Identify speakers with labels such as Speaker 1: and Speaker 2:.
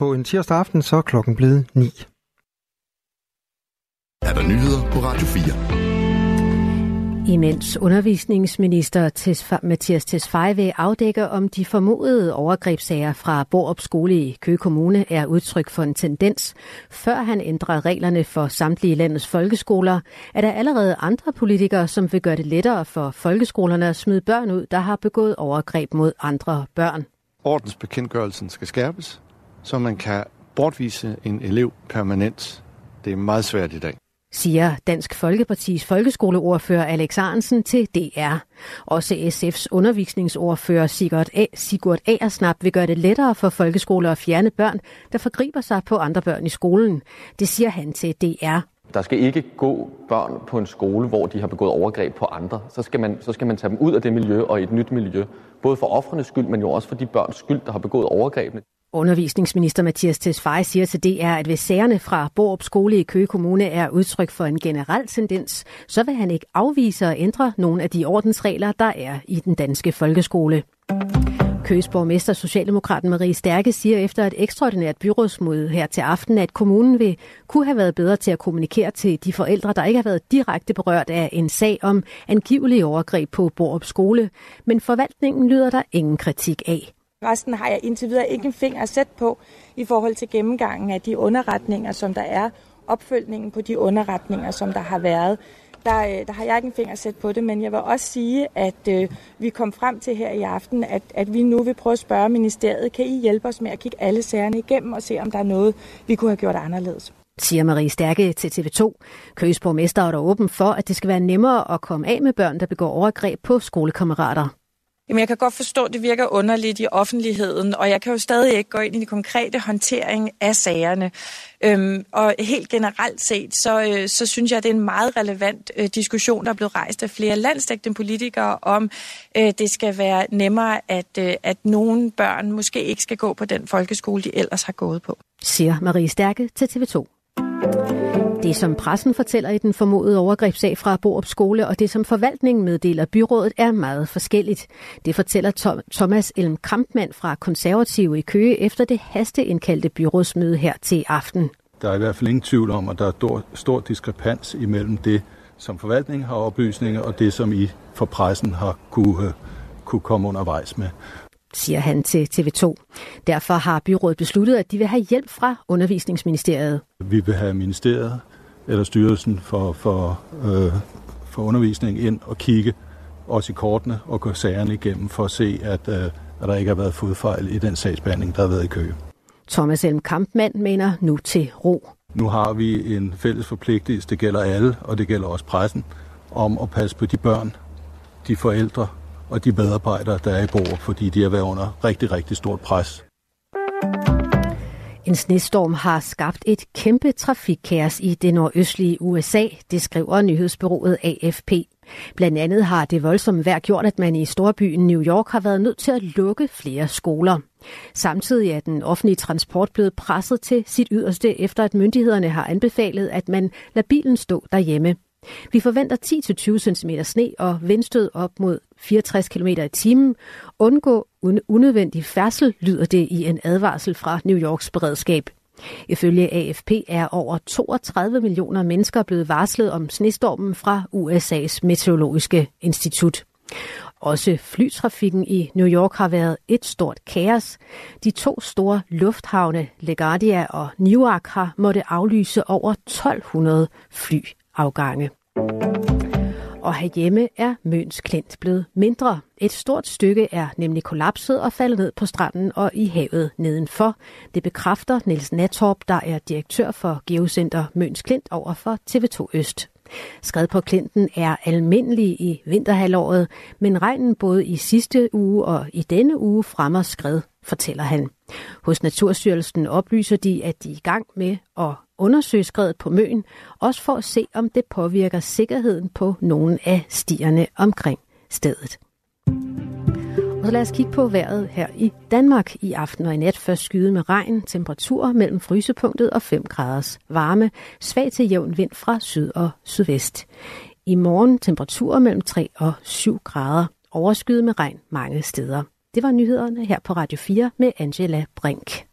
Speaker 1: På en tirsdag aften så er klokken blevet 9.
Speaker 2: Er der nyheder på Radio
Speaker 3: 4? Imens undervisningsminister Mathias Tesfaye vil afdække, om de formodede overgrebssager fra Borup Skole i Køge Kommune er udtryk for en tendens. Før han ændrer reglerne for samtlige landets folkeskoler, er der allerede andre politikere, som vil gøre det lettere for folkeskolerne at smide børn ud, der har begået overgreb mod andre børn.
Speaker 4: Ordensbekendtgørelsen skal skærpes, så man kan bortvise en elev permanent. Det er meget svært i dag
Speaker 3: siger Dansk Folkepartis folkeskoleordfører Alex Arnsen til DR. Også SF's undervisningsordfører Sigurd, A. Sigurd Aersnap vil gøre det lettere for folkeskoler at fjerne børn, der forgriber sig på andre børn i skolen. Det siger han til DR.
Speaker 5: Der skal ikke gå børn på en skole, hvor de har begået overgreb på andre. Så skal man, så skal man tage dem ud af det miljø og i et nyt miljø. Både for offrenes skyld, men jo også for de børns skyld, der har begået overgrebene.
Speaker 3: Undervisningsminister Mathias Tesfaye siger til DR, at hvis sagerne fra Borup Skole i Køge Kommune er udtryk for en generel tendens, så vil han ikke afvise at ændre nogle af de ordensregler, der er i den danske folkeskole. Køges borgmester Socialdemokraten Marie Stærke siger efter et ekstraordinært byrådsmøde her til aften, at kommunen vil kunne have været bedre til at kommunikere til de forældre, der ikke har været direkte berørt af en sag om angivelige overgreb på Borup Skole. Men forvaltningen lyder der ingen kritik af.
Speaker 6: Resten har jeg indtil videre ikke en finger at sætte på i forhold til gennemgangen af de underretninger, som der er, opfølgningen på de underretninger, som der har været. Der, øh, der har jeg ikke en finger at sætte på det, men jeg vil også sige, at øh, vi kom frem til her i aften, at, at vi nu vil prøve at spørge ministeriet, kan I hjælpe os med at kigge alle sagerne igennem og se, om der er noget, vi kunne have gjort anderledes
Speaker 3: siger Marie Stærke til TV2. Køges borgmester er der åben for, at det skal være nemmere at komme af med børn, der begår overgreb på skolekammerater.
Speaker 6: Jamen, jeg kan godt forstå, at det virker underligt i offentligheden, og jeg kan jo stadig ikke gå ind i den konkrete håndtering af sagerne. Øhm, og helt generelt set, så, øh, så synes jeg, at det er en meget relevant øh, diskussion, der er blevet rejst af flere landstægtende politikere, om øh, det skal være nemmere, at, øh, at nogle børn måske ikke skal gå på den folkeskole, de ellers har gået på.
Speaker 3: Siger Marie Stærke til TV2. Det, som pressen fortæller i den formodede overgrebssag fra Borup Skole, og det, som forvaltningen meddeler byrådet, er meget forskelligt. Det fortæller Thomas Elm Kampmann fra Konservative i Køge efter det hasteindkaldte byrådsmøde her til aften.
Speaker 7: Der er i hvert fald ingen tvivl om, at der er stor, diskrepans imellem det, som forvaltningen har oplysninger, og det, som I for pressen har kunne, kunne komme undervejs med
Speaker 3: siger han til TV2. Derfor har byrådet besluttet, at de vil have hjælp fra undervisningsministeriet.
Speaker 7: Vi vil have ministeriet eller styrelsen for, for, øh, for undervisning ind og kigge også i kortene og gå sagerne igennem for at se, at, øh, at der ikke har været fodfejl i den sagsbehandling, der har været i kø.
Speaker 3: Thomas Elm Kampmann mener nu til ro.
Speaker 7: Nu har vi en fælles forpligtelse, det gælder alle, og det gælder også pressen, om at passe på de børn, de forældre og de medarbejdere, der er i bord, fordi de har været under rigtig, rigtig stort pres.
Speaker 3: En snestorm har skabt et kæmpe trafikkaos i det nordøstlige USA, det skriver nyhedsbyrået AFP. Blandt andet har det voldsomme vejr gjort, at man i storbyen New York har været nødt til at lukke flere skoler. Samtidig er den offentlige transport blevet presset til sit yderste, efter at myndighederne har anbefalet, at man lader bilen stå derhjemme. Vi forventer 10-20 cm sne og vindstød op mod 64 km i timen. Undgå unødvendig færdsel, lyder det i en advarsel fra New Yorks beredskab. Ifølge AFP er over 32 millioner mennesker blevet varslet om snestormen fra USA's meteorologiske institut. Også flytrafikken i New York har været et stort kaos. De to store lufthavne, LaGuardia og Newark, har måtte aflyse over 1200 flyafgange. Og herhjemme er Møns Klint blevet mindre. Et stort stykke er nemlig kollapset og faldet ned på stranden og i havet nedenfor. Det bekræfter Niels Natorp, der er direktør for Geocenter Møns Klint over for TV2 Øst. Skred på Klinten er almindelig i vinterhalvåret, men regnen både i sidste uge og i denne uge fremmer skred, fortæller han. Hos Naturstyrelsen oplyser de, at de er i gang med at undersøge skredet på Møn, også for at se, om det påvirker sikkerheden på nogle af stierne omkring stedet. Og så lad os kigge på vejret her i Danmark i aften og i nat. Først skyde med regn, temperatur mellem frysepunktet og 5 graders varme, svag til jævn vind fra syd og sydvest. I morgen temperaturer mellem 3 og 7 grader, overskyet med regn mange steder. Det var nyhederne her på Radio 4 med Angela Brink.